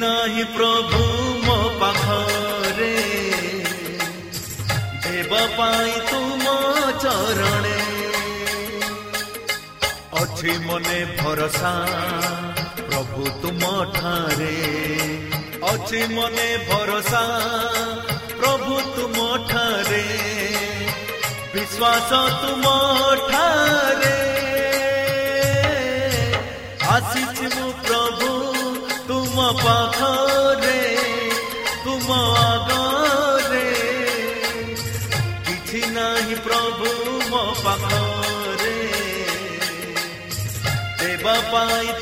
ନାହିଁ ପ୍ରଭୁ ମୋ ପାଖରେ ଦେବା ପାଇଁ ତୁମ ଚରଣେ ଅଛି ମନେ ଭରସା ପ୍ରଭୁ ତୁମ ଠାରେ ଅଛି ମନେ ଭରସା ପ୍ରଭୁ ତୁମ ଠାରେ ବିଶ୍ୱାସ ତୁମ ଠାରେ ତୁମ ପାଖରେ ତୁମ ଆଗରେ କିଛି ନାହିଁ ପ୍ରଭୁ ମୋ ପାଖରେ ଦେବା ପାଇଁ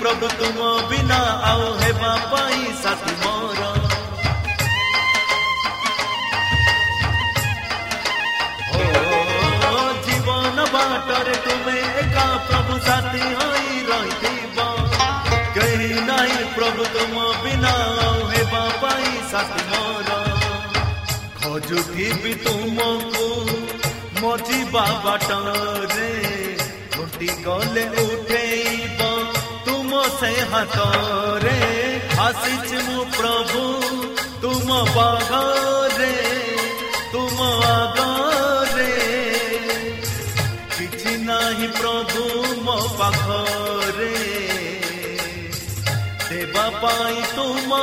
ପ୍ରଭୁ ତୁମ ବିନା ଆଉ ହେବା ପାଇଁ ସାଥୀ ମୋର ଓ, ଜୀବନ ବାଟରେ ତୁମେ ଏକା ପ୍ରଭୁ ସାଥୀ ହୋଇ ରହିଥିବ କେହି ନାହିଁ ପ୍ରଭୁ ତୁମ ବିନା ଆଉ ହେବା ପାଇଁ ସାଥୀ ମୋର ଖୋଜୁଥିବି ତୁମକୁ ମଜିବା ବାଟରେ ଘୁଟି ଗଲେ ଉଠେଇବ ତୁମ ସେ ହାତରେ ଆସିଛି ମୁଁ ପ୍ରଭୁ ତୁମ ବାଗରେ ତୁମ ଆଗରେ କିଛି ନାହିଁ ପ୍ରଭୁ ମୋ ପାଖରେ ଦେବା ପାଇଁ ତୁମ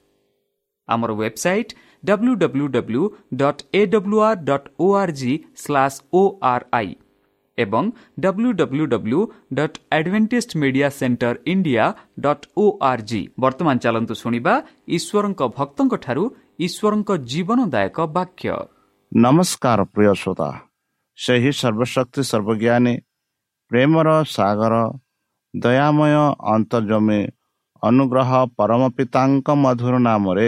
ଆମର website W W W dot A W R dot O R G slash O R I ଏବଂ W W W dot Adventist media centre India dot O R G ବର୍ତ୍ତମାନ ଚାଲନ୍ତୁ ଶୁଣିବା ଈଶ୍ୱରଙ୍କ ଭକ୍ତଙ୍କଠାରୁ ଈଶ୍ୱରଙ୍କ ଜୀବନଦାୟକ ବାକ୍ୟ। ନମସ୍କାର ପ୍ରିୟ ଶ୍ରୋତା। ସେହି ସର୍ବଶକ୍ତି ସର୍ବଜ୍ଞାନୀ ପ୍ରେମର ସାଗର ଦୟାମୟ ଅନ୍ତର୍ଜମୀ ଅନୁଗ୍ରହ ପରମ ପିତାଙ୍କ ମଧୁର ନାମରେ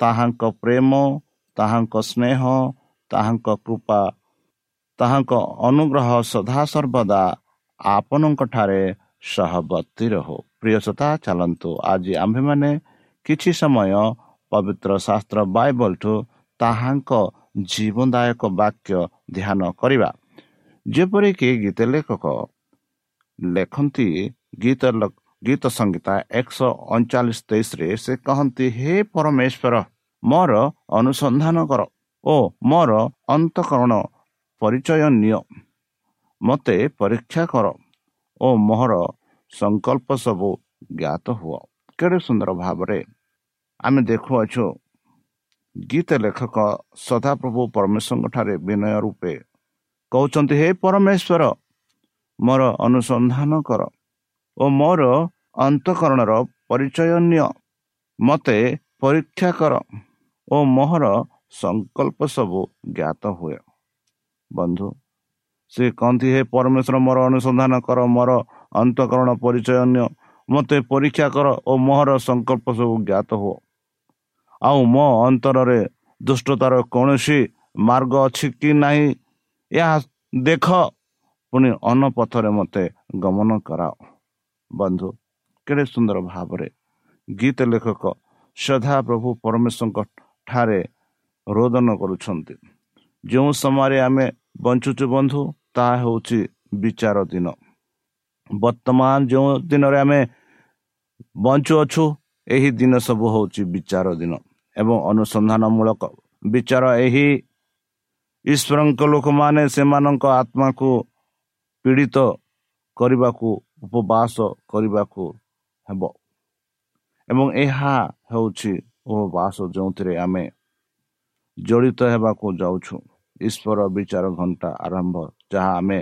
ତାହାଙ୍କ ପ୍ରେମ ତାହାଙ୍କ ସ୍ନେହ ତାହାଙ୍କ କୃପା ତାହାଙ୍କ ଅନୁଗ୍ରହ ସଦାସର୍ବଦା ଆପଣଙ୍କଠାରେ ସହବର୍ତ୍ତୀ ରହୁ। ପ୍ରିୟସତା ଚାଲନ୍ତୁ ଆଜି ଆମ୍ଭେମାନେ କିଛି ସମୟ ପବିତ୍ର ଶାସ୍ତ୍ର ବାଇବଲଠୁ ତାହାଙ୍କ ଜୀବନଦାୟକ ବାକ୍ୟ ଧ୍ୟାନ କରିବା। ଯେପରିକି ଗୀତ ଲେଖକ ଲେଖନ୍ତି ଗୀତ ଗୀତ ସଂଗୀତା ଏକଶହ ଅଣଚାଳିଶ ତେଇଶରେ ସେ କହନ୍ତି ହେ ପରମେଶ୍ୱର ମୋର ଅନୁସନ୍ଧାନ କର ଓ ମୋର ଅନ୍ତଃକରଣ ପରିଚୟ ନିଅ। ମୋତେ ପରୀକ୍ଷା କର ଓ ମୋହର ସଂକଳ୍ପ ସବୁ ଜ୍ଞାତ ହୁଅ। କେଡ଼େ ସୁନ୍ଦର ଭାବରେ ଆମେ ଦେଖୁଅଛୁ। ଗୀତ ଲେଖକ ସଦାପ୍ରଭୁ ପରମେଶ୍ୱରଙ୍କଠାରେ ବିନୟ ରୂପେ କହୁଛନ୍ତି ହେ ପରମେଶ୍ୱର ମୋର ଅନୁସନ୍ଧାନ କର ଓ ମୋର ଅନ୍ତଃକରଣର ପରିଚୟ ନିଅ ମୋତେ ପରୀକ୍ଷା କର ଓ ମୋହର ସଂକଳ୍ପ ସବୁ ଜ୍ଞାତ ହୁଏ। ବନ୍ଧୁ ସେ କହନ୍ତି ହେ ପରମେଶ୍ୱର ମୋର ଅନୁସନ୍ଧାନ କର ମୋର ଅନ୍ତଃକରଣ ପରିଚୟ ନିଅ ମୋତେ ପରୀକ୍ଷା କର ଓ ମୋହର ସଂକଳ୍ପ ସବୁ ଜ୍ଞାତ ହୁଅ। ଆଉ ମୋ ଅନ୍ତରରେ ଦୁଷ୍ଟତାର କୌଣସି ମାର୍ଗ ଅଛି କି ନାହିଁ ଏହା ଦେଖ। ପୁଣି ଅନପଥରେ ମୋତେ ଗମନ କରାଅ। ବନ୍ଧୁ କେଡ଼େ ସୁନ୍ଦର ଭାବରେ ଗୀତ ଲେଖକ ସଦାପ୍ରଭୁ ପରମେଶ୍ୱରଙ୍କ ଠାରେ ରୋଦନ କରୁଛନ୍ତି। ଯେଉଁ ସମୟରେ ଆମେ ବଞ୍ଚୁଛୁ ବନ୍ଧୁ ତାହା ହେଉଛି ବିଚାର ଦିନ। ବର୍ତ୍ତମାନ ଯେଉଁ ଦିନରେ ଆମେ ବଞ୍ଚୁଅଛୁ ଏହି ଦିନ ସବୁ ହେଉଛି ବିଚାର ଦିନ ଏବଂ ଅନୁସନ୍ଧାନମୂଳକ ବିଚାର। ଏହି ଈଶ୍ୱରଙ୍କ ଲୋକମାନେ ସେମାନଙ୍କ ଆତ୍ମାକୁ ପୀଡ଼ିତ କରିବାକୁ ଉପବାସ କରିବାକୁ ହେବ। ଏବଂ ଏହା ହେଉଛି ଉପବାସ ଯେଉଁଥିରେ ଆମେ ଜଡ଼ିତ ହେବାକୁ ଯାଉଛୁ। ଈଶ୍ୱର ବିଚାର ଘଣ୍ଟା ଆରମ୍ଭ ଯାହା ଆମେ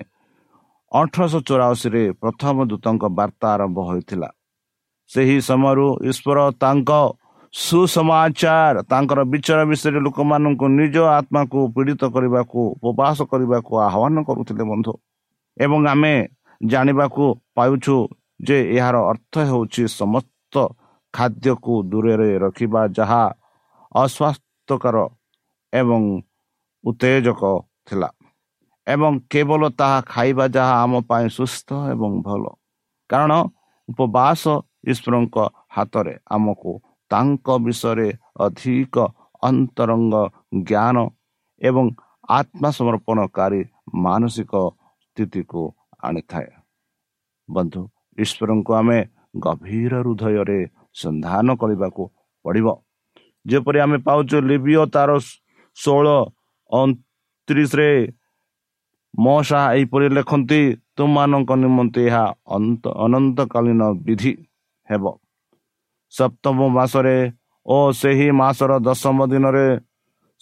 ଅଠରଶହ ଚଉରାଅଶୀରେ ପ୍ରଥମ ଦୂତଙ୍କ ବାର୍ତ୍ତା ଆରମ୍ଭ ହୋଇଥିଲା। ସେହି ସମୟରୁ ଈଶ୍ୱର ତାଙ୍କ ସୁସମାଚାର ତାଙ୍କର ବିଚାର ବିଷୟରେ ଲୋକମାନଙ୍କୁ ନିଜ ଆତ୍ମାକୁ ପୀଡ଼ିତ କରିବାକୁ ଉପବାସ କରିବାକୁ ଆହ୍ୱାନ କରୁଥିଲେ ବନ୍ଧୁ। ଏବଂ ଆମେ ଜାଣିବାକୁ ପାଉଛୁ ଯେ ଏହାର ଅର୍ଥ ହେଉଛି ସମସ୍ତ ଖାଦ୍ୟକୁ ଦୂରରେ ରଖିବା ଯାହା ଅସ୍ୱାସ୍ଥ୍ୟକର ଏବଂ ଉତ୍ତେଜକ ଥିଲା ଏବଂ କେବଳ ତାହା ଖାଇବା ଯାହା ଆମ ପାଇଁ ସୁସ୍ଥ ଏବଂ ଭଲ। କାରଣ ଉପବାସ ଈଶ୍ୱରଙ୍କ ହାତରେ ଆମକୁ ତାଙ୍କ ବିଷୟରେ ଅଧିକ ଅନ୍ତରଙ୍ଗ ଜ୍ଞାନ ଏବଂ ଆତ୍ମସମର୍ପଣକାରୀ ମାନସିକ ସ୍ଥିତିକୁ ଆଣିଥାଏ। ବନ୍ଧୁ ଈଶ୍ୱରଙ୍କୁ ଆମେ ଗଭୀର ହୃଦୟରେ ସନ୍ଧାନ କରିବାକୁ ପଡ଼ିବ। ଯେପରି ଆମେ ପାଉଛୁ ଲିବିଓ ତାର ଷୋହଳ ଅଣତିରିଶରେ ମଶା ଏହିପରି ଲେଖନ୍ତି ତୁମମାନଙ୍କ ନିମନ୍ତେ ଏହା ଅନନ୍ତକାଳୀନ ବିଧି ହେବ। ସପ୍ତମ ମାସରେ ଓ ସେହି ମାସର ଦଶମ ଦିନରେ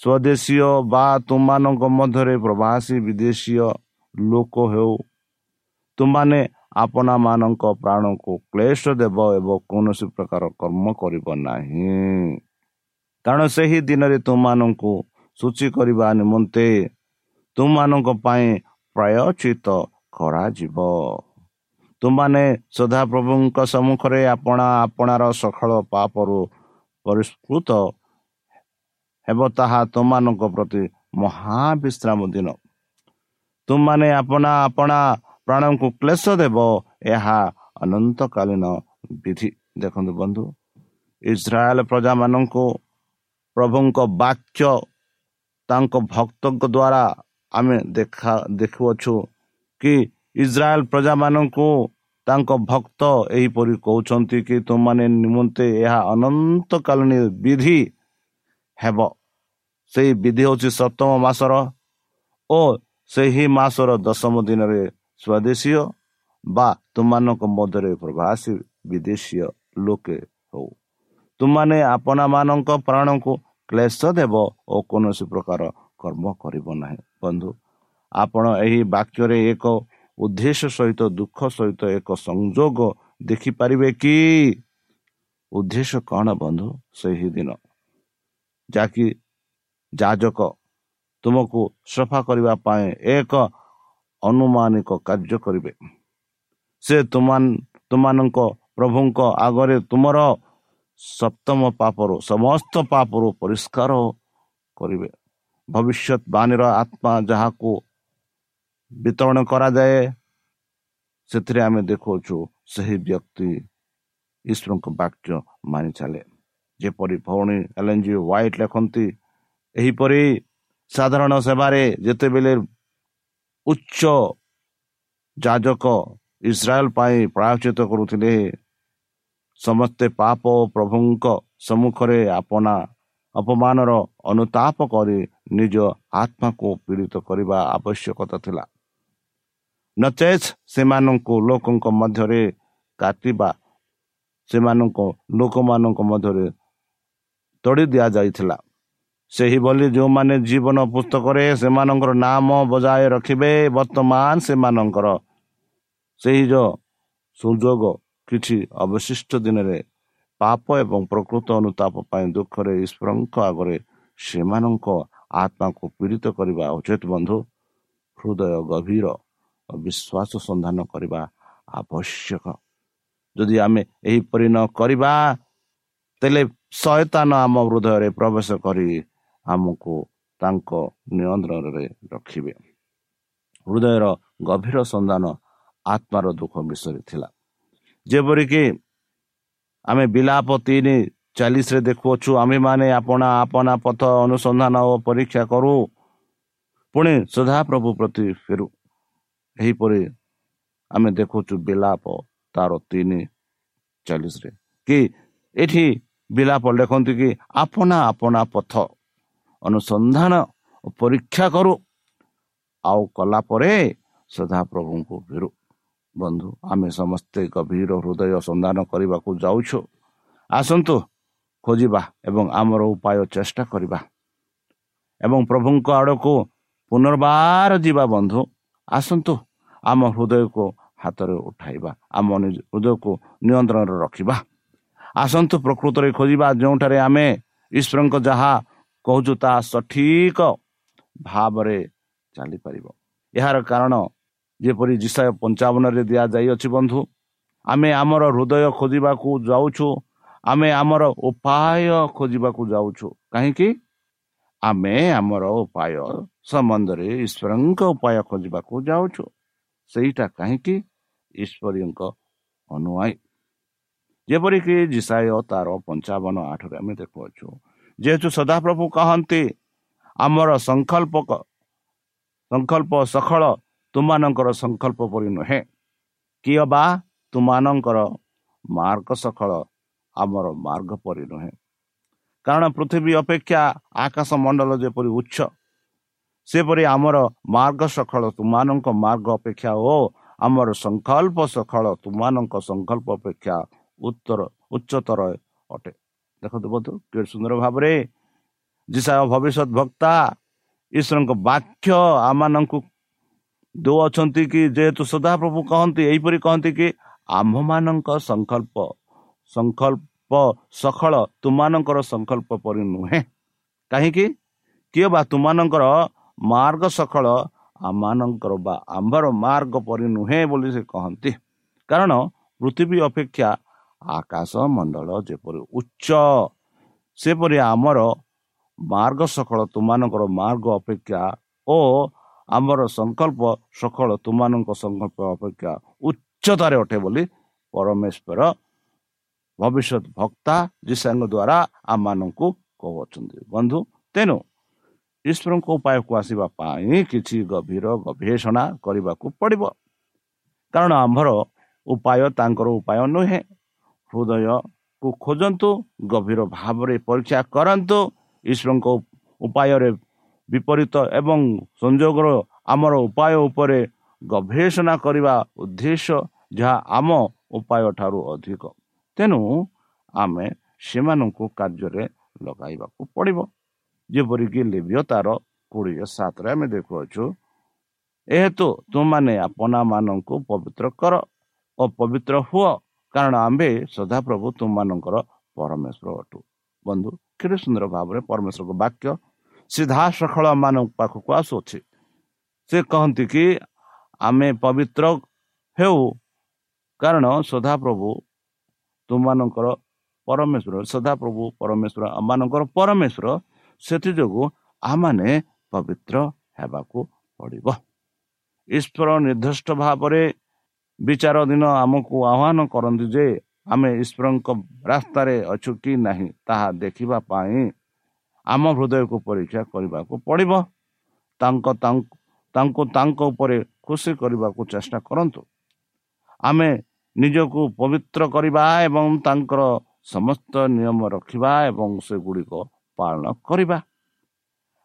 ସ୍ୱଦେଶୀୟ ବା ତୁମମାନଙ୍କ ମଧ୍ୟରେ ପ୍ରବାସୀ ବିଦେଶୀୟ ଲୋକ ହେଉ ତୁମାନେ ଆପଣମାନଙ୍କ ପ୍ରାଣକୁ କ୍ଲେଶ ଦେବ ଏବଂ କୌଣସି ପ୍ରକାର କର୍ମ କରିବ ନାହିଁ। କାରଣ ସେହି ଦିନରେ ତୁମମାନଙ୍କୁ ସୂଚୀ କରିବା ନିମନ୍ତେ ତୁମମାନଙ୍କ ପାଇଁ ପ୍ରାୟଚିତ କରାଯିବ। ତୁମାନେ ସଦାପ୍ରଭୁଙ୍କ ସମ୍ମୁଖରେ ଆପଣା ଆପଣାର ସଖଳ ପାପରୁ ପରିଷ୍କୃତ ହେବ ତାହା ତୁମମାନଙ୍କ ପ୍ରତି ମହାବିଶ୍ରାମ ଦିନ। ତୁମମାନେ ଆପଣା ଆପଣା ପ୍ରାଣଙ୍କୁ କ୍ଲେଶ ଦେବ ଏହା ଅନନ୍ତକାଳୀନ ବିଧି। ଦେଖନ୍ତୁ ବନ୍ଧୁ ଇସ୍ରାଏଲ ପ୍ରଜାମାନଙ୍କୁ ପ୍ରଭୁଙ୍କ ବାକ୍ୟ ତାଙ୍କ ଭକ୍ତଙ୍କ ଦ୍ୱାରା ଆମେ ଦେଖା ଦେଖୁଅଛୁ କି ଇସ୍ରାଏଲ ପ୍ରଜାମାନଙ୍କୁ ତାଙ୍କ ଭକ୍ତ ଏହିପରି କହୁଛନ୍ତି କି ତୁମମାନେ ନିମନ୍ତେ ଏହା ଅନନ୍ତକାଳୀନ ବିଧି ହେବ। ସେହି ବିଧି ହେଉଛି ସପ୍ତମ ମାସର ଓ ସେହି ମାସର ଦଶମ ଦିନରେ ସ୍ୱଦେଶୀୟ ବା ତୁମମାନଙ୍କ ମଧ୍ୟରେ ପ୍ରବାସୀ ବିଦେଶୀୟ ଲୋକେ ହଉ ତୁମାନେ ଆପଣମାନଙ୍କ ପ୍ରାଣକୁ କ୍ଲେଶ ଦେବ ଓ କୌଣସି ପ୍ରକାର କର୍ମ କରିବ ନାହିଁ ବନ୍ଧୁ ଆପଣ ଏହି ବାକ୍ୟରେ ଏକ ଉଦ୍ଦେଶ୍ୟ ସହିତ ଦୁଃଖ ସହିତ ଏକ ସଂଯୋଗ ଦେଖିପାରିବେ କି ଉଦ୍ଦେଶ୍ୟ କ'ଣ ବନ୍ଧୁ ସେହି ଦିନ ଯାହାକି ଯାଜକ ତୁମକୁ ସଫା କରିବା ପାଇଁ ଏକ ଅନୁମାନିକ କାର୍ଯ୍ୟ କରିବେ। ସେ ତୁମମାନଙ୍କ ପ୍ରଭୁଙ୍କ ଆଗରେ ତୁମର ସପ୍ତମ ପାପରୁ ସମସ୍ତ ପାପରୁ ପରିଷ୍କାର କରିବେ। ଭବିଷ୍ୟତ ବାଣୀର ଆତ୍ମା ଯାହାକୁ ବିତରଣ କରାଯାଏ ସେଥିରେ ଆମେ ଦେଖାଉଛୁ ସେହି ବ୍ୟକ୍ତି ଈଶ୍ୱରଙ୍କ ବାକ୍ୟ ମାନି ଚାଲେ। ଯେପରି ଭଉଣୀ ଏଲ୍ ଏନ୍ ଜି ହ୍ୱାଇଟ୍ ଲେଖନ୍ତି ଏହିପରି ସାଧାରଣ ସେବାରେ ଯେତେବେଳେ ଉଚ୍ଚ ଯାଜକ ଇସ୍ରାଏଲ ପାଇଁ ପ୍ରାୟଚିତ କରୁଥିଲେ। ସମସ୍ତେ ପାପ ଓ ପ୍ରଭୁଙ୍କ ସମ୍ମୁଖରେ ଆପଣା ଅପମାନର ଅନୁତାପ କରି ନିଜ ଆତ୍ମାକୁ ପୀଡ଼ିତ କରିବା ଆବଶ୍ୟକତା ଥିଲା। ନଚେତ୍ ସେମାନଙ୍କୁ ଲୋକଙ୍କ ମଧ୍ୟରେ କାଟିବା ସେମାନଙ୍କ ଲୋକମାନଙ୍କ ମଧ୍ୟରେ ତଡ଼ି ଦିଆଯାଇଥିଲା। ସେହିଭଳି ଯେଉଁମାନେ ଜୀବନ ପୁସ୍ତକରେ ସେମାନଙ୍କର ନାମ ବଜାୟ ରଖିବେ ବର୍ତ୍ତମାନ ସେମାନଙ୍କର। ସେହି ଯେଉଁ ସୁଯୋଗ କିଛି ଅବଶିଷ୍ଟ ଦିନରେ ପାପ ଏବଂ ପ୍ରକୃତ ଅନୁତାପ ପାଇଁ ଦୁଃଖରେ ଈଶ୍ୱରଙ୍କ ଆଗରେ ସେମାନଙ୍କ ଆତ୍ମାକୁ ପୀଡ଼ିତ କରିବା ଉଚିତ ବନ୍ଧୁ। ହୃଦୟ ଗଭୀର ବିଶ୍ୱାସ ସନ୍ଧାନ କରିବା ଆବଶ୍ୟକ। ଯଦି ଆମେ ଏହିପରି ନ କରିବା ତେଲେ ଶୟତାନ ଆମ ହୃଦୟରେ ପ୍ରବେଶ କରି ଆମକୁ ତାଙ୍କ ନିୟନ୍ତ୍ରଣରେ ରଖିବେ। ହୃଦୟର ଗଭୀର ସନ୍ଧାନ ଆତ୍ମାର ଦୁଃଖ ବିଷୟରେ ଥିଲା। ଯେପରିକି ଆମେ ବିଲାପ ତିନି ଚାଳିଶରେ ଦେଖୁଅଛୁ ଆମ୍ଭେମାନେ ଆପଣା ଆପଣା ପଥ ଅନୁସନ୍ଧାନ ଓ ପରୀକ୍ଷା କରୁ। ପୁଣି ସଦାପ୍ରଭୁ ପ୍ରତି ଫେରୁ। ଏହିପରି ଆମେ ଦେଖୁଛୁ ବିଲାପ ତାର ତିନି ଚାଳିଶରେ। କି ଏଠି ବିଲାପ ଲେଖନ୍ତି କି ଆପଣା ଆପଣା ପଥ ଅନୁସନ୍ଧାନ ପରୀକ୍ଷା କରୁ। ଆଉ କଲା ପରେ ସଦାପ୍ରଭୁଙ୍କୁ ଫେରୁ। ବନ୍ଧୁ ଆମେ ସମସ୍ତେ ଗଭୀର ହୃଦୟ ସନ୍ଧାନ କରିବାକୁ ଯାଉଛୁ। ଆସନ୍ତୁ ଖୋଜିବା ଏବଂ ଆମର ଉପାୟ ଚେଷ୍ଟା କରିବା। ଏବଂ ପ୍ରଭୁଙ୍କ ଆଡ଼କୁ ପୁନର୍ବାର ଯିବା ବନ୍ଧୁ ଆସନ୍ତୁ ଆମ ହୃଦୟକୁ ହାତରେ ଉଠାଇବା ଆମ ହୃଦୟକୁ ନିୟନ୍ତ୍ରଣରେ ରଖିବା। ଆସନ୍ତୁ ପ୍ରକୃତରେ ଖୋଜିବା ଯେଉଁଠାରେ ଆମେ ଈଶ୍ୱରଙ୍କ ଯାହା କହୁଛୁ ତାହା ସଠିକ ଭାବରେ ଚାଲିପାରିବ। ଏହାର କାରଣ ଯେପରି ଜିସାୟ ପଞ୍ଚାବନରେ ଦିଆଯାଇଅଛି ବନ୍ଧୁ ଆମେ ଆମର ହୃଦୟ ଖୋଜିବାକୁ ଯାଉଛୁ ଆମେ ଆମର ଉପାୟ ଖୋଜିବାକୁ ଯାଉଛୁ। କାହିଁକି? ଆମେ ଆମର ଉପାୟ ସମ୍ବନ୍ଧରେ ଈଶ୍ୱରଙ୍କ ଉପାୟ ଖୋଜିବାକୁ ଯାଉଛୁ। ସେଇଟା କାହିଁକି? ଈଶ୍ୱରୀଙ୍କ ଅନୁଆଇ ଯେପରିକି ଜିସାୟ ତାର ପଞ୍ଚାବନ ଆଠରେ ଆମେ ଦେଖୁଅଛୁ ଯେହେତୁ ସଦାପ୍ରଭୁ କହନ୍ତି ଆମର ସଂକଳ୍ପ ସଂକଳ୍ପ ସଖଳ ତୁମମାନଙ୍କର ସଂକଳ୍ପ ପରି ନୁହେଁ। କିଏ ବା ତୁମମାନଙ୍କର ମାର୍ଗ ସଖଳ ଆମର ମାର୍ଗ ପରି ନୁହେଁ। କାରଣ ପୃଥିବୀ ଅପେକ୍ଷା ଆକାଶ ମଣ୍ଡଳ ଯେପରି ଉଚ୍ଚ ସେପରି ଆମର ମାର୍ଗ ସଖଳ ତୁମମାନଙ୍କ ମାର୍ଗ ଅପେକ୍ଷା ଓ ଆମର ସଂକଳ୍ପ ସଖଳ ତୁମମାନଙ୍କ ସଂକଳ୍ପ ଅପେକ୍ଷା ଉତ୍ତର ଉଚ୍ଚତର ଅଟେ। ଦେଖନ୍ତୁ ବନ୍ଧୁ କେତେ ସୁନ୍ଦର ଭାବରେ ଯିଶା ଭବିଷ୍ୟତ ବକ୍ତା ଈଶ୍ୱରଙ୍କ ବାକ୍ୟ ଆମମାନଙ୍କୁ ଦେଉଅଛନ୍ତି କି ଯେହେତୁ ସଦାପ୍ରଭୁ କହନ୍ତି ଏହିପରି କହନ୍ତି କି ଆମ୍ଭମାନଙ୍କ ସଂକଳ୍ପ ସଂକଳ୍ପ ସଖଳ ତୁମାନଙ୍କର ସଂକଳ୍ପ ପରି ନୁହେଁ। କାହିଁକି? କିଏ ବା ତୁମାନଙ୍କର ମାର୍ଗ ସଖଳ ଆମମାନଙ୍କର ବା ଆମ୍ଭର ମାର୍ଗ ପରି ନୁହେଁ ବୋଲି ସେ କହନ୍ତି। କାରଣ ପୃଥିବୀ ଅପେକ୍ଷା ଆକାଶ ମଣ୍ଡଳ ଯେପରି ଉଚ୍ଚ ସେପରି ଆମର ମାର୍ଗ ସକଳ ତୁମାନଙ୍କର ମାର୍ଗ ଅପେକ୍ଷା ଓ ଆମର ସଂକଳ୍ପ ସକଳ ତୁମାନଙ୍କ ସଂକଳ୍ପ ଅପେକ୍ଷା ଉଚ୍ଚତାରେ ଅଟେ ବୋଲି ପରମେଶ୍ୱର ଭବିଷ୍ୟତ ଭକ୍ତା ଯୀଶାଙ୍କ ଦ୍ୱାରା ଆମମାନଙ୍କୁ କହୁଅଛନ୍ତି। ବନ୍ଧୁ ତେଣୁ ଈଶ୍ୱରଙ୍କ ଉପାୟକୁ ଆସିବା ପାଇଁ କିଛି ଗଭୀର ଗବେଷଣା କରିବାକୁ ପଡ଼ିବ। କାରଣ ଆମ୍ଭର ଉପାୟ ତାଙ୍କର ଉପାୟ ନୁହେଁ। ହୃଦୟକୁ ଖୋଜନ୍ତୁ ଗଭୀର ଭାବରେ ପରୀକ୍ଷା କରନ୍ତୁ ଈଶ୍ୱରଙ୍କ ଉପାୟରେ ବିପରୀତ ଏବଂ ସଂଯୋଗର ଆମର ଉପାୟ ଉପରେ ଗବେଷଣା କରିବା ଉଦ୍ଦେଶ୍ୟ ଯାହା ଆମ ଉପାୟ ଠାରୁ ଅଧିକ। ତେଣୁ ଆମେ ସେମାନଙ୍କୁ କାର୍ଯ୍ୟରେ ଲଗାଇବାକୁ ପଡ଼ିବ। ଯେପରିକି ଲିବିୟ ତାର କୋଡ଼ିଏ ସାତରେ ଆମେ ଦେଖୁଅଛୁ ଏହେତୁ ତୁମମାନେ ଆପଣାମାନଙ୍କୁ ପବିତ୍ର କର ଓ ପବିତ୍ର ହୁଅ କାରଣ ଆମ୍ଭେ ସଦାପ୍ରଭୁ ତୁମମାନଙ୍କର ପରମେଶ୍ୱର ଅଟୁ। ବନ୍ଧୁ କେତେ ସୁନ୍ଦର ଭାବରେ ପରମେଶ୍ୱରଙ୍କ ବାକ୍ୟ ସିଧାସଖଳ ମାନଙ୍କ ପାଖକୁ ଆସୁଅଛି। ସେ କହନ୍ତି କି ଆମେ ପବିତ୍ର ହେଉ କାରଣ ସଦାପ୍ରଭୁ ତୁମମାନଙ୍କର ପରମେଶ୍ୱର ସଦାପ୍ରଭୁ ପରମେଶ୍ୱର ଆମମାନଙ୍କର ପରମେଶ୍ୱର ସେଥିଯୋଗୁଁ ଆମମାନେ ପବିତ୍ର ହେବାକୁ ପଡ଼ିବ। ଈଶ୍ୱର ନିର୍ଦ୍ଦିଷ୍ଟ ଭାବରେ ବିଚାର ଦିନ ଆମକୁ ଆହ୍ୱାନ କରନ୍ତି ଯେ ଆମେ ଈଶ୍ୱରଙ୍କ ରାସ୍ତାରେ ଅଛୁ କି ନାହିଁ ତାହା ଦେଖିବା ପାଇଁ ଆମ ହୃଦୟକୁ ପରୀକ୍ଷା କରିବାକୁ ପଡ଼ିବ। ତାଙ୍କ ତାଙ୍କୁ ତାଙ୍କ ଉପରେ ଖୁସି କରିବାକୁ ଚେଷ୍ଟା କରନ୍ତୁ। ଆମେ ନିଜକୁ ପବିତ୍ର କରିବା ଏବଂ ତାଙ୍କର ସମସ୍ତ ନିୟମ ରଖିବା ଏବଂ ସେଗୁଡ଼ିକ ପାଳନ କରିବା।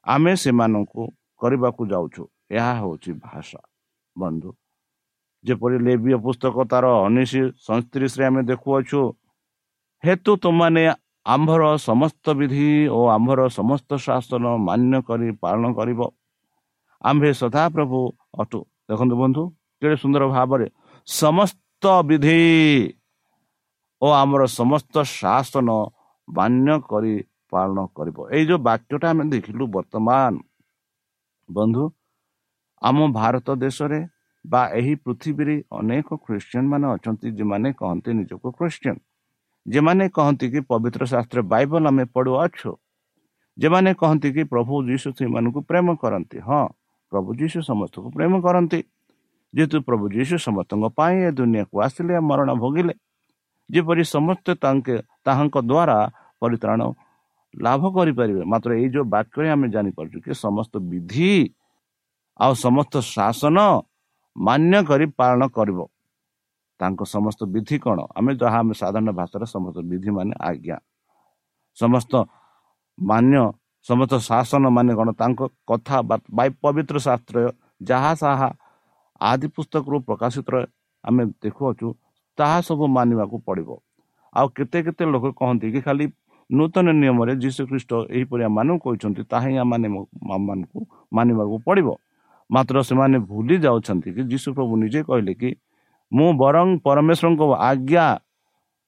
ଆମେ ସେମାନଙ୍କୁ କରିବାକୁ ଯାଉଛୁ। ଏହା ହେଉଛି ଭାଷା। ବନ୍ଧୁ ଯେପରି ଲେବିୟ ପୁସ୍ତକ ତାର ଉଣେଇଶ ସଇଁତିରିଶରେ ଆମେ ଦେଖୁଅଛୁ ହେତୁ ତୁମାନେ ଆମ୍ଭର ସମସ୍ତ ବିଧି ଓ ଆମ୍ଭର ସମସ୍ତ ଶାସନ ମାନ୍ୟ କରି ପାଳନ କରିବ। ଆମ୍ଭେ ସଦାପ୍ରଭୁ ଅଟୁ। ଦେଖନ୍ତୁ ବନ୍ଧୁ କେଡ଼େ ସୁନ୍ଦର ଭାବରେ ସମସ୍ତ ବିଧି ଓ ଆମର ସମସ୍ତ ଶାସନ ମାନ୍ୟ କରି ପାଳନ କରିବ। ଏଇ ଯେଉଁ ବାକ୍ୟଟା ଆମେ ଦେଖିଲୁ ବର୍ତ୍ତମାନ ବନ୍ଧୁ ଆମ ଭାରତ ଦେଶରେ ବା ଏହି ପୃଥିବୀରେ ଅନେକ ଖ୍ରୀଷ୍ଟିଆନ ମାନେ ଅଛନ୍ତି ଯେଉଁମାନେ କହନ୍ତି ନିଜକୁ ଖ୍ରୀଷ୍ଟିଆନ ଯେମାନେ କହନ୍ତି କି ପବିତ୍ର ଶାସ୍ତ୍ର ବାଇବଲ ଆମେ ପଢ଼ୁଅଛୁ। ଯେମାନେ କହନ୍ତି କି ପ୍ରଭୁ ଯୀଶୁ ସେମାନଙ୍କୁ ପ୍ରେମ କରନ୍ତି। ହଁ ପ୍ରଭୁ ଯୀଶୁ ସମସ୍ତଙ୍କୁ ପ୍ରେମ କରନ୍ତି। ଯେହେତୁ ପ୍ରଭୁ ଯୀଶୁ ସମସ୍ତଙ୍କ ପାଇଁ ଏ ଦୁନିଆକୁ ଆସିଲେ ମରଣ ଭୋଗିଲେ। ଯେପରି ସମସ୍ତେ ତାଙ୍କେ ତାହାଙ୍କ ଦ୍ୱାରା ପରିତ୍ରାଣ ଲାଭ କରିପାରିବେ। ମାତ୍ର ଏଇ ଯେଉଁ ବାକ୍ୟରେ ଆମେ ଜାଣିପାରୁଛୁ କି ସମସ୍ତ ବିଧି ଆଉ ସମସ୍ତ ଶାସନ ମାନ୍ୟ କରି ପାଳନ କରିବ। ତାଙ୍କ ସମସ୍ତ ବିଧି କ'ଣ? ଆମେ ଯାହା ଆମେ ସାଧାରଣ ଭାଷାରେ ସମସ୍ତ ବିଧି ମାନେ ଆଜ୍ଞା। ସମସ୍ତ ମାନ୍ୟ ସମସ୍ତ ଶାସନ ମାନେ କ'ଣ? ତାଙ୍କ କଥା ପବିତ୍ର ଶାସ୍ତ୍ର ଯାହା ସାହା ଆଦି ପୁସ୍ତକରୁ ପ୍ରକାଶିତ ଆମେ ଦେଖୁଅଛୁ ତାହା ସବୁ ମାନିବାକୁ ପଡ଼ିବ। ଆଉ କେତେ କେତେ ଲୋକ କହନ୍ତି କି ଖାଲି ନୂତନ ନିୟମରେ ଯୀଶୁ ଖ୍ରୀଷ୍ଟ ଏହିପରି ଆମମାନଙ୍କୁ କହିଛନ୍ତି ତାହା ହିଁ ଆମମାନଙ୍କୁ ମାନିବାକୁ ପଡ଼ିବ। ମାତ୍ର ସେମାନେ ଭୁଲି ଯାଉଛନ୍ତି କି ଯୀଶୁ ପ୍ରଭୁ ନିଜେ କହିଲେ କି ମୁଁ ବରଂ ପରମେଶ୍ୱରଙ୍କ ଆଜ୍ଞା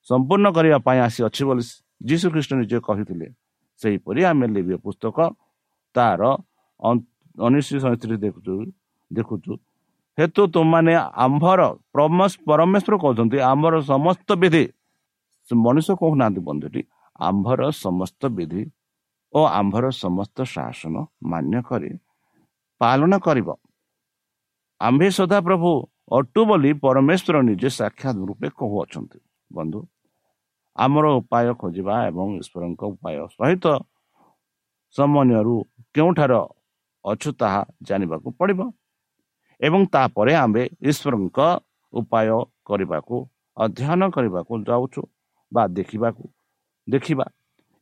ସମ୍ପୂର୍ଣ୍ଣ କରିବା ପାଇଁ ଆସିଅଛି ବୋଲି ଯୀଶୁ ଖ୍ରୀଷ୍ଟ ନିଜେ କହିଥିଲେ। ସେହିପରି ଆମେ ଲିବିୟ ପୁସ୍ତକ ତାର ଉଣେଇଶ ସଇଁତିରିଶ ଦେଖୁଛୁ ଦେଖୁଛୁ। ହେତୁ ତୁମମାନେ ଆମ୍ଭର ପରମେଶ୍ୱର କହୁଛନ୍ତି ଆମ୍ଭର ସମସ୍ତ ବିଧି ମଣିଷ କହୁନାହାନ୍ତି ବନ୍ଧୁଟି ଆମ୍ଭର ସମସ୍ତ ବିଧି ଓ ଆମ୍ଭର ସମସ୍ତ ଶାସନ ମାନ୍ୟ କରି ପାଳନ କରିବ। ଆମ୍ଭେ ସଦାପ୍ରଭୁ ଅଟୁ ବୋଲି ପରମେଶ୍ୱର ନିଜେ ସାକ୍ଷାତ ରୂପେ କହୁଅଛନ୍ତି। ବନ୍ଧୁ ଆମର ଉପାୟ ଖୋଜିବା ଏବଂ ଈଶ୍ୱରଙ୍କ ଉପାୟ ସହିତ ସମନ୍ୱୟରୁ କେଉଁଠାରେ ଅଛୁ ତାହା ଜାଣିବାକୁ ପଡ଼ିବ ଏବଂ ତାପରେ ଆମ୍ଭେ ଈଶ୍ୱରଙ୍କ ଉପାୟ କରିବାକୁ ଅଧ୍ୟୟନ କରିବାକୁ ଯାଉଛୁ ବା ଦେଖିବାକୁ ଦେଖିବା।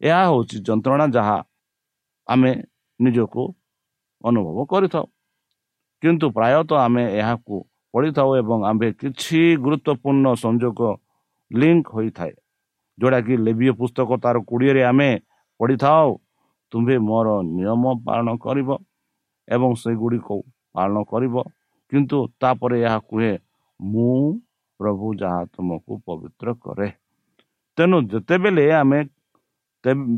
ଏହା ହେଉଛି ଯନ୍ତ୍ରଣା ଯାହା ଆମେ ନିଜକୁ ଅନୁଭବ କରିଥାଉ। କିନ୍ତୁ ପ୍ରାୟତଃ ଆମେ ଏହାକୁ ପଢ଼ିଥାଉ ଏବଂ ଆମ୍ଭେ କିଛି ଗୁରୁତ୍ୱପୂର୍ଣ୍ଣ ସଂଯୋଗ ଲିଙ୍କ ହୋଇଥାଏ ଯେଉଁଟାକି ଲେବିୟ ପୁସ୍ତକ ତାର କୋଡ଼ିଏରେ ଆମେ ପଢ଼ିଥାଉ ତୁମ୍ଭେ ମୋର ନିୟମ ପାଳନ କରିବ ଏବଂ ସେଗୁଡ଼ିକ ପାଳନ କରିବ। କିନ୍ତୁ ତାପରେ ଏହା କୁହେ ମୁଁ ପ୍ରଭୁ ଯାହା ତୁମକୁ ପବିତ୍ର କରେ। ତେଣୁ ଯେତେବେଳେ ଆମେ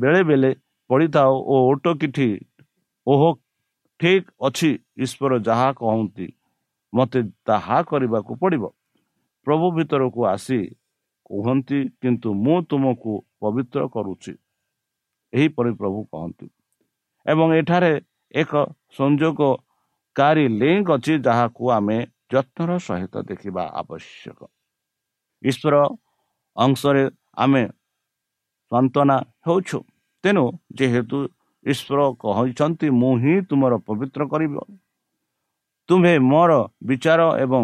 ବେଳେ ବେଳେ ପଢ଼ିଥାଉ ଓ ଓଟ କିଠି ଓହୋ ଠିକ୍ ଅଛି ଈଶ୍ୱର ଯାହା କହନ୍ତି ମୋତେ ତାହା କରିବାକୁ ପଡ଼ିବ। ପ୍ରଭୁ ଭିତରକୁ ଆସି କୁହନ୍ତି କିନ୍ତୁ ମୁଁ ତୁମକୁ ପବିତ୍ର କରୁଛି। ଏହିପରି ପ୍ରଭୁ କହନ୍ତି। ଏବଂ ଏଠାରେ ଏକ ସଂଯୋଗକାରୀ ଲିଙ୍କ ଅଛି ଯାହାକୁ ଆମେ ଯତ୍ନର ସହିତ ଦେଖିବା ଆବଶ୍ୟକ। ଈଶ୍ୱର ଅଂଶରେ ଆମେ ସାନ୍ତ୍ୱନା ହେଉଛୁ। ତେଣୁ ଯେହେତୁ ଈଶ୍ୱର କହିଛନ୍ତି ମୁଁ ହିଁ ତୁମର ପବିତ୍ର କରିବ। ତୁମ୍ଭେ ମୋର ବିଚାର ଏବଂ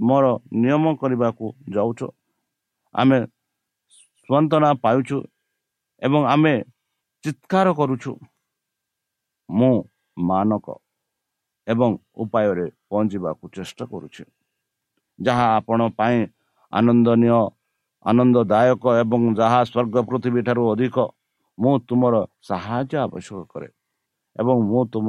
ମୋର ନିୟମ କରିବାକୁ ଯାଉଛ। ଆମେ ସ୍ୱନ୍ତନା ପାଉଛୁ ଏବଂ ଆମେ ଚିତ୍କାର କରୁଛୁ। ମୁଁ ମାନକ ଏବଂ ଉପାୟରେ ପହଞ୍ଚିବାକୁ ଚେଷ୍ଟା କରୁଛି। ଯାହା ଆପଣ ପାଇଁ ଆନନ୍ଦନୀୟ ଆନନ୍ଦଦାୟକ ଏବଂ ଯାହା ସ୍ୱର୍ଗ ପୃଥିବୀ ଠାରୁ ଅଧିକ ମୁଁ ତୁମର ସାହାଯ୍ୟ ଆବଶ୍ୟକ କରେ ଏବଂ ମୁଁ ତୁମ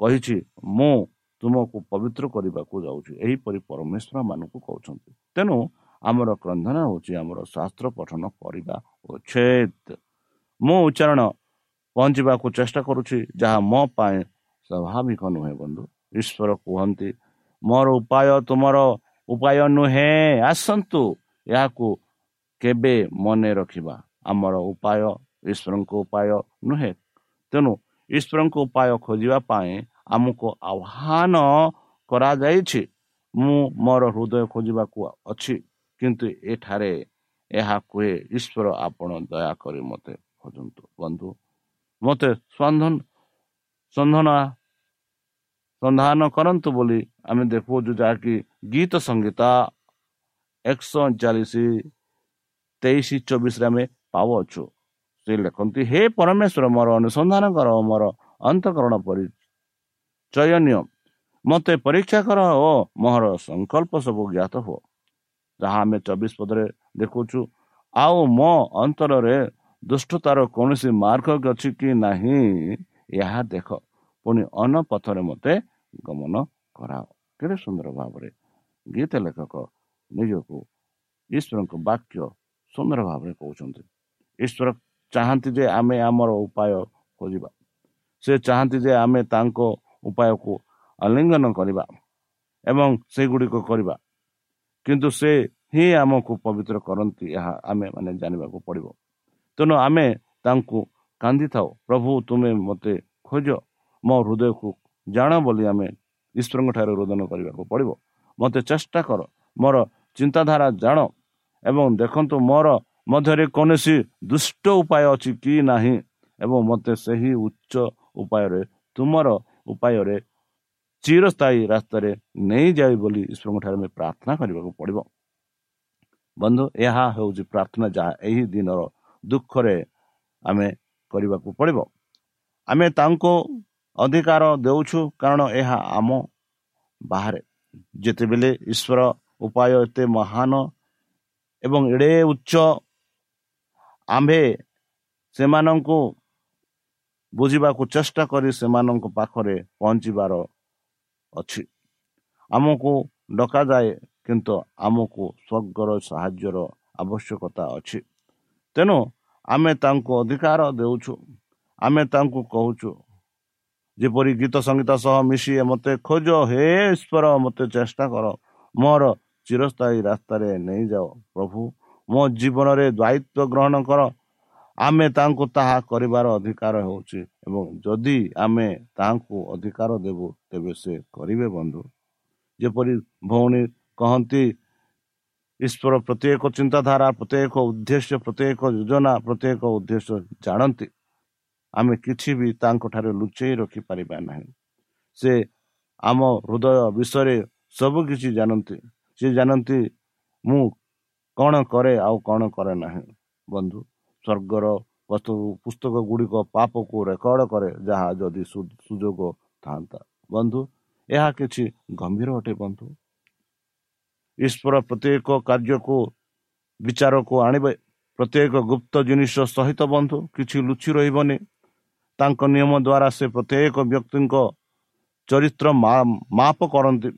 କହିଛି ମୁଁ ତୁମକୁ ପବିତ୍ର କରିବାକୁ ଯାଉଛି। ଏହିପରି ପରମେଶ୍ୱର ମାନଙ୍କୁ କହୁଛନ୍ତି। ତେଣୁ ଆମର କ୍ରନ୍ଧନ ହେଉଛି ଆମର ଶାସ୍ତ୍ର ପଠନ କରିବା ଉଚ୍ଛେଦ ମୁଁ ଉଚ୍ଚାରଣ ପହଞ୍ଚିବାକୁ ଚେଷ୍ଟା କରୁଛି ଯାହା ମୋ ପାଇଁ ସ୍ୱାଭାବିକ ନୁହେଁ ବନ୍ଧୁ। ଈଶ୍ୱର କୁହନ୍ତି ମୋର ଉପାୟ ତୁମର ଉପାୟ ନୁହେଁ। ଆସନ୍ତୁ ଏହାକୁ କେବେ ମନେ ରଖିବା? ଆମର ଉପାୟ ଈଶ୍ୱରଙ୍କ ଉପାୟ ନୁହେଁ। ତେଣୁ ଈଶ୍ୱରଙ୍କ ଉପାୟ ଖୋଜିବା ପାଇଁ ଆମକୁ ଆହ୍ୱାନ କରାଯାଇଛି ମୁଁ ମୋର ହୃଦୟ ଖୋଜିବାକୁ ଅଛି କିନ୍ତୁ ଏଠାରେ ଏହା କୁହେ ଈଶ୍ୱର ଆପଣ ଦୟାକରି ମୋତେ ଖୋଜନ୍ତୁ। ବନ୍ଧୁ ମୋତେ ସନ୍ଧନ ସନ୍ଧାନ ସନ୍ଧାନ କରନ୍ତୁ ବୋଲି ଆମେ ଦେଖୁଛୁ ଯାହାକି ଗୀତ ସଙ୍ଗୀତ ଏକଶହ ଚାଳିଶ ତେଇଶ ଚବିଶରେ ଆମେ ପାଉଅଛୁ। ସେ ଲେଖନ୍ତି ହେ ପରମେଶ୍ୱର ମୋର ଅନୁସନ୍ଧାନ କର ମୋର ଅନ୍ତଃକରଣ ପରି ଚୟନୀୟ ମୋତେ ପରୀକ୍ଷା କର ଓ ମୋହର ସଂକଳ୍ପ ସବୁ ଜ୍ଞାତ ହୁଅ ଯାହା ଆମେ ଚବିଶ ପଦରେ ଦେଖୁଛୁ ଆଉ ମୋ ଅନ୍ତରରେ ଦୁଷ୍ଟତାର କୌଣସି ମାର୍ଗ ଅଛି କି ନାହିଁ ଏହା ଦେଖ ପୁଣି ଅନ ପଥରେ ମୋତେ ଗମନ କରାଅ କେତେ ସୁନ୍ଦର ଭାବରେ ଗୀତ ଲେଖକ ନିଜକୁ ଈଶ୍ୱରଙ୍କ ବାକ୍ୟ ସୁନ୍ଦର ଭାବରେ କହୁଛନ୍ତି ଈଶ୍ୱର ଚାହାନ୍ତି ଯେ ଆମେ ଆମର ଉପାୟ ଖୋଜିବା। ସେ ଚାହାନ୍ତି ଯେ ଆମେ ତାଙ୍କ ଉପାୟକୁ ଆଲିଙ୍ଗନ କରିବା ଏବଂ ସେଗୁଡ଼ିକ କରିବା। କିନ୍ତୁ ସେ ହିଁ ଆମକୁ ପବିତ୍ର କରନ୍ତି ଏହା ଆମେ ମାନେ ଜାଣିବାକୁ ପଡ଼ିବ। ତେଣୁ ଆମେ ତାଙ୍କୁ କାନ୍ଦିଥାଉ ପ୍ରଭୁ ତୁମେ ମୋତେ ଖୋଜ ମୋ ହୃଦୟକୁ ଜାଣ ବୋଲି ଆମେ ଈଶ୍ୱରଙ୍କ ଠାରୁ ରୋଦନ କରିବାକୁ ପଡ଼ିବ। ମୋତେ ଚେଷ୍ଟା କର ମୋର ଚିନ୍ତାଧାରା ଜାଣ ଏବଂ ଦେଖନ୍ତୁ ମୋର ମଧ୍ୟରେ କୌଣସି ଦୁଷ୍ଟ ଉପାୟ ଅଛି କି ନାହିଁ ଏବଂ ମୋତେ ସେହି ଉଚ୍ଚ ଉପାୟରେ ତୁମର ଉପାୟରେ ଚିରସ୍ଥାୟୀ ରାସ୍ତାରେ ନେଇଯାଏ ବୋଲି ଈଶ୍ୱରଙ୍କ ଠାରେ ଆମେ ପ୍ରାର୍ଥନା କରିବାକୁ ପଡ଼ିବ। ବନ୍ଧୁ ଏହା ହେଉଛି ପ୍ରାର୍ଥନା ଯାହା ଏହି ଦିନର ଦୁଃଖରେ ଆମେ କରିବାକୁ ପଡ଼ିବ। ଆମେ ତାଙ୍କୁ ଅଧିକାର ଦେଉଛୁ କାରଣ ଏହା ଆମ ବାହାରେ। ଯେତେବେଳେ ଈଶ୍ୱର ଉପାୟ ଏତେ ମହାନ ଏବଂ ଏଡ଼େ ଉଚ୍ଚ ଆମ୍ଭେ ସେମାନଙ୍କୁ ବୁଝିବାକୁ ଚେଷ୍ଟା କରି ସେମାନଙ୍କ ପାଖରେ ପହଞ୍ଚିବାର ଅଛି। ଆମକୁ ଡକାଯାଏ କିନ୍ତୁ ଆମକୁ ସ୍ୱର୍ଗର ସାହାଯ୍ୟର ଆବଶ୍ୟକତା ଅଛି। ତେଣୁ ଆମେ ତାଙ୍କୁ ଅଧିକାର ଦେଉଛୁ ଆମେ ତାଙ୍କୁ କହୁଛୁ ଯେପରି ଗୀତ ସଙ୍ଗୀତ ସହ ମିଶି ମୋତେ ଖୋଜ ହେ ଈଶ୍ୱର ମୋତେ ଚେଷ୍ଟା କର ମୋର ଚିରସ୍ଥାୟୀ ରାସ୍ତାରେ ନେଇଯାଅ ପ୍ରଭୁ। ମୋ ଜୀବନରେ ଦାୟିତ୍ୱ ଗ୍ରହଣ କର। ଆମେ ତାଙ୍କୁ ତାହା କରିବାର ଅଧିକାର ହେଉଛି ଏବଂ ଯଦି ଆମେ ତାହାଙ୍କୁ ଅଧିକାର ଦେବୁ ତେବେ ସେ କରିବେ ବନ୍ଧୁ। ଯେପରି ଭଉଣୀ କହନ୍ତି ଈଶ୍ୱର ପ୍ରତ୍ୟେକ ଚିନ୍ତାଧାରା ପ୍ରତ୍ୟେକ ଉଦ୍ଦେଶ୍ୟ ପ୍ରତ୍ୟେକ ଯୋଜନା ପ୍ରତ୍ୟେକ ଉଦ୍ଦେଶ୍ୟ ଜାଣନ୍ତି। ଆମେ କିଛି ବି ତାଙ୍କଠାରେ ଲୁଚେଇ ରଖିପାରିବା ନାହିଁ। ସେ ଆମ ହୃଦୟ ବିଷୟରେ ସବୁ କିଛି ଜାଣନ୍ତି। ସେ ଜାଣନ୍ତି ମୁଁ କ'ଣ କରେ ଆଉ କ'ଣ କରେ ନାହିଁ। ବନ୍ଧୁ ସ୍ୱର୍ଗର ପୁସ୍ତକ ଗୁଡ଼ିକ ପାପକୁ ରେକର୍ଡ କରେ ଯାହା ଯଦି ସୁଯୋଗ ଥାନ୍ତା ବନ୍ଧୁ ଏହା କିଛି ଗମ୍ଭୀର ଅଟେ ବନ୍ଧୁ। ଈଶ୍ୱର ପ୍ରତ୍ୟେକ କାର୍ଯ୍ୟକୁ ବିଚାରକୁ ଆଣିବେ। ପ୍ରତ୍ୟେକ ଗୁପ୍ତ ଜିନିଷ ସହିତ ବନ୍ଧୁ କିଛି ଲୁଚି ରହିବନି। ତାଙ୍କ ନିୟମ ଦ୍ୱାରା ସେ ପ୍ରତ୍ୟେକ ବ୍ୟକ୍ତିଙ୍କ ଚରିତ୍ର ମାପ କରନ୍ତି।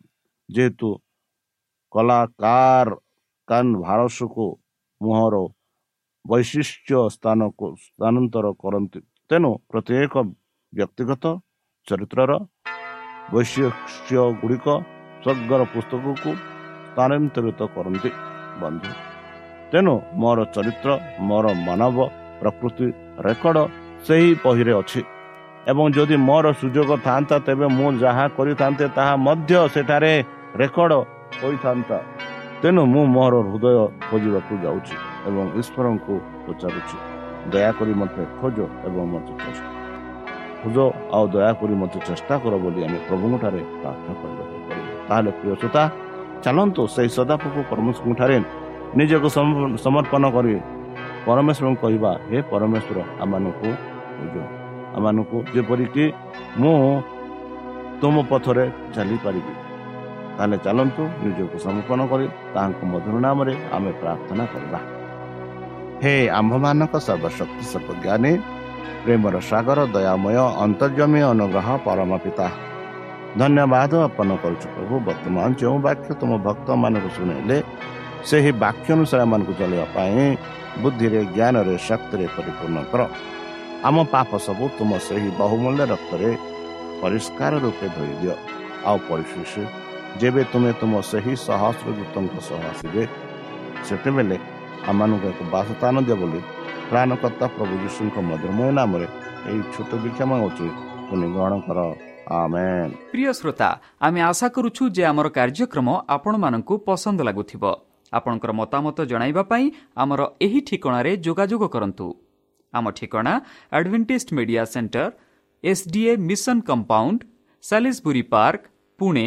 ଯେହେତୁ କଳାକାର କାନ ଭାରସକୁ ମୁହଁର ବୈଶିଷ୍ଟ୍ୟ ସ୍ଥାନକୁ ସ୍ଥାନାନ୍ତର କରନ୍ତି। ତେଣୁ ପ୍ରତ୍ୟେକ ବ୍ୟକ୍ତିଗତ ଚରିତ୍ରର ବୈଶିଷ୍ଟ୍ୟ ଗୁଡ଼ିକ ସ୍ୱର୍ଗର ପୁସ୍ତକକୁ ସ୍ଥାନାନ୍ତରିତ କରନ୍ତି ବନ୍ଧୁ। ତେଣୁ ମୋର ଚରିତ୍ର ମୋର ମାନବ ପ୍ରକୃତି ରେକର୍ଡ ସେହି ବହିରେ ଅଛି। ଏବଂ ଯଦି ମୋର ସୁଯୋଗ ଥାନ୍ତା ତେବେ ମୁଁ ଯାହା କରିଥାନ୍ତେ ତାହା ମଧ୍ୟ ସେଠାରେ ରେକର୍ଡ ହୋଇଥାନ୍ତା। ତେଣୁ ମୁଁ ମୋର ହୃଦୟ ଖୋଜିବାକୁ ଯାଉଛି ଏବଂ ଈଶ୍ୱରଙ୍କୁ ପଚାରୁଛି ଦୟାକରି ମୋତେ ଖୋଜ ଏବଂ ମୋତେ ଖୋଜ ଆଉ ଦୟାକରି ମୋତେ ଚେଷ୍ଟା କର ବୋଲି ଆମେ ପ୍ରଭୁଙ୍କଠାରେ ପ୍ରାର୍ଥନା କରିବାକୁ ପଡ଼ିବ। ତାହେଲେ ପ୍ରିୟ ଶ୍ରୋତା ଚାଲନ୍ତୁ ସେହି ସଦାପ୍ରଭୁ ପରମେଶ୍ୱରଙ୍କଠାରେ ନିଜକୁ ସମର୍ପଣ କରି ପରମେଶ୍ୱରଙ୍କୁ କହିବା ହେ ପରମେଶ୍ୱର ଆମମାନଙ୍କୁ ଆମମାନଙ୍କୁ ଯେପରିକି ମୁଁ ତୁମ ପଥରେ ଚାଲିପାରିବି। ତାହେଲେ ଚାଲନ୍ତୁ ନିଜକୁ ସମର୍ପଣ କରି ତାହାଙ୍କ ମଧୁର ନାମରେ ଆମେ ପ୍ରାର୍ଥନା କରିବା। ହେ ଆମ୍ଭମାନଙ୍କ ସର୍ବଶକ୍ତି ସର୍ବଜ୍ଞାନୀ ପ୍ରେମର ସାଗର ଦୟାମୟ ଅନ୍ତର୍ଜମୀ ଅନୁଗ୍ରହ ପରମ ପିତା ଧନ୍ୟବାଦ ଅର୍ପଣ କରୁଛୁ ପ୍ରଭୁ ବର୍ତ୍ତମାନ ଯେଉଁ ବାକ୍ୟ ତୁମ ଭକ୍ତମାନଙ୍କୁ ଶୁଣାଇଲେ ସେହି ବାକ୍ୟ ଅନୁସାରେ ଏମାନଙ୍କୁ ଚଳିବା ପାଇଁ ବୁଦ୍ଧିରେ ଜ୍ଞାନରେ ଶକ୍ତିରେ ପରିପୂର୍ଣ୍ଣ କର। ଆମ ପାପ ସବୁ ତୁମ ସେହି ବହୁମୂଲ୍ୟ ରକ୍ତରେ ପରିଷ୍କାର ରୂପେ ଧୋଇ ଦିଅ। ଆଉ ପରିଶେଷ ଯେବେ ତୁମେ ତୁମ ସେହି ସହସ୍ର ଦୂତଙ୍କ ସହ ଆସିବେ ସେତେବେଳେ ଆମମାନଙ୍କୁ ଏକ ବାସସ୍ଥାନ ଦିଅ ବୋଲି ପ୍ରାଣକର୍ତ୍ତା ପ୍ରଭୁ ଯୀଶୁଙ୍କ ମଧୁରମୟ ନାମରେ ଏହି ଛୋଟ ବିକ୍ଷମ ହେଉଛି ତୁମେ ଗ୍ରହଣ କର। ପ୍ରିୟ ଶ୍ରୋତା ଆମେ ଆଶା କରୁଛୁ ଯେ ଆମର କାର୍ଯ୍ୟକ୍ରମ ଆପଣମାନଙ୍କୁ ପସନ୍ଦ ଲାଗୁଥିବ। ଆପଣଙ୍କର ମତାମତ ଜଣାଇବା ପାଇଁ ଆମର ଏହି ଠିକଣାରେ ଯୋଗାଯୋଗ କରନ୍ତୁ। ଆମ ଠିକଣା Adventist media centre SDA mission compound Salisbury park Pune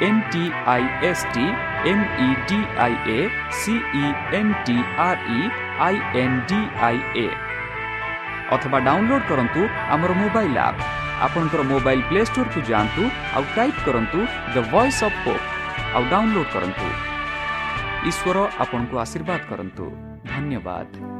D I A C E N T R E I N D I A ଅଥବା ଡାଉନଲୋଡ୍ କରନ୍ତୁ ଆମର ମୋବାଇଲ୍ ଆପ୍ ଆପଣଙ୍କର ମୋବାଇଲ୍ ପ୍ଲେ ଷ୍ଟୋରକୁ ଯାଆନ୍ତୁ ଆଉ ଟାଇପ୍ କରନ୍ତୁ ଦ ଭଏସ୍ ଅଫ୍ ପୋପ୍ ଆଉ download କରନ୍ତୁ। ଈଶ୍ୱର ଆପଣଙ୍କୁ ଆଶୀର୍ବାଦ କରନ୍ତୁ। ଧନ୍ୟବାଦ।